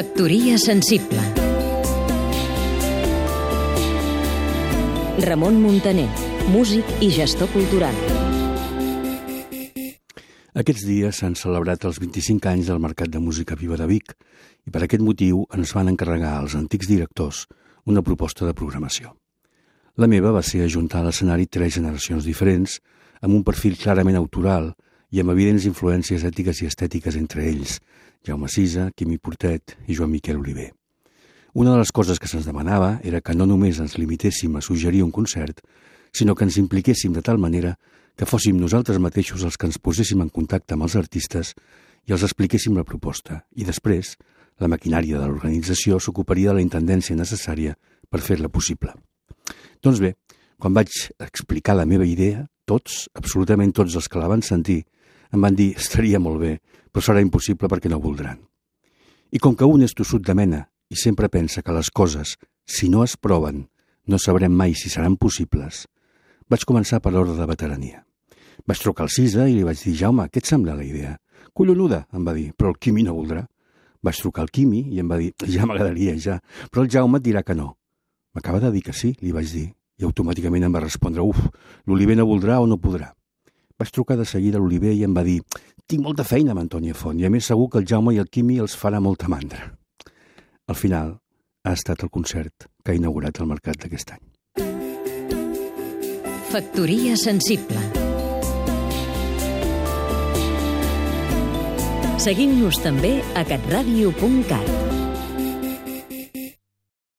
Factoria sensible Ramon Muntaner, músic i gestor cultural. Aquests dies s'han celebrat els 25 anys del Mercat de Música Viva de Vic i per aquest motiu ens van encarregar als antics directors una proposta de programació. La meva va ser ajuntar a l'escenari tres generacions diferents, amb un perfil clarament autoral i amb evidents influències ètiques i estètiques entre ells, Jaume Sisa, Quimi Portet i Joan Miquel Oliver. Una de les coses que se'ns demanava era que no només ens limitéssim a suggerir un concert, sinó que ens impliquéssim de tal manera que fóssim nosaltres mateixos els que ens poséssim en contacte amb els artistes i els expliquéssim la proposta, i després la maquinària de l'organització s'ocuparia de la intendència necessària per fer-la possible. Doncs bé, quan vaig explicar la meva idea, tots, absolutament tots els que la van sentir, em van dir estaria molt bé, però serà impossible perquè no voldran. I com que un és tossut de mena i sempre pensa que les coses, si no es proven, no sabrem mai si seran possibles, vaig començar per l'ordre de veterania. Vaig trucar al Cisa i li vaig dir, Jaume, què et sembla la idea? Collonuda, em va dir, però el Quimi no voldrà. Vaig trucar al Quimi i em va dir, ja m'agradaria, ja, però el Jaume et dirà que no. M'acaba de dir que sí, li vaig dir, i automàticament em va respondre, uf, l'Oliver no voldrà o no podrà. Vaig trucar de seguida a l'Oliver i em va dir, tinc molta feina amb Antònia Font i a més segur que el Jaume i el Quimi els farà molta mandra. Al final, ha estat el concert que ha inaugurat el mercat d'aquest any. Factoria sensible Seguim-nos també a catradio.cat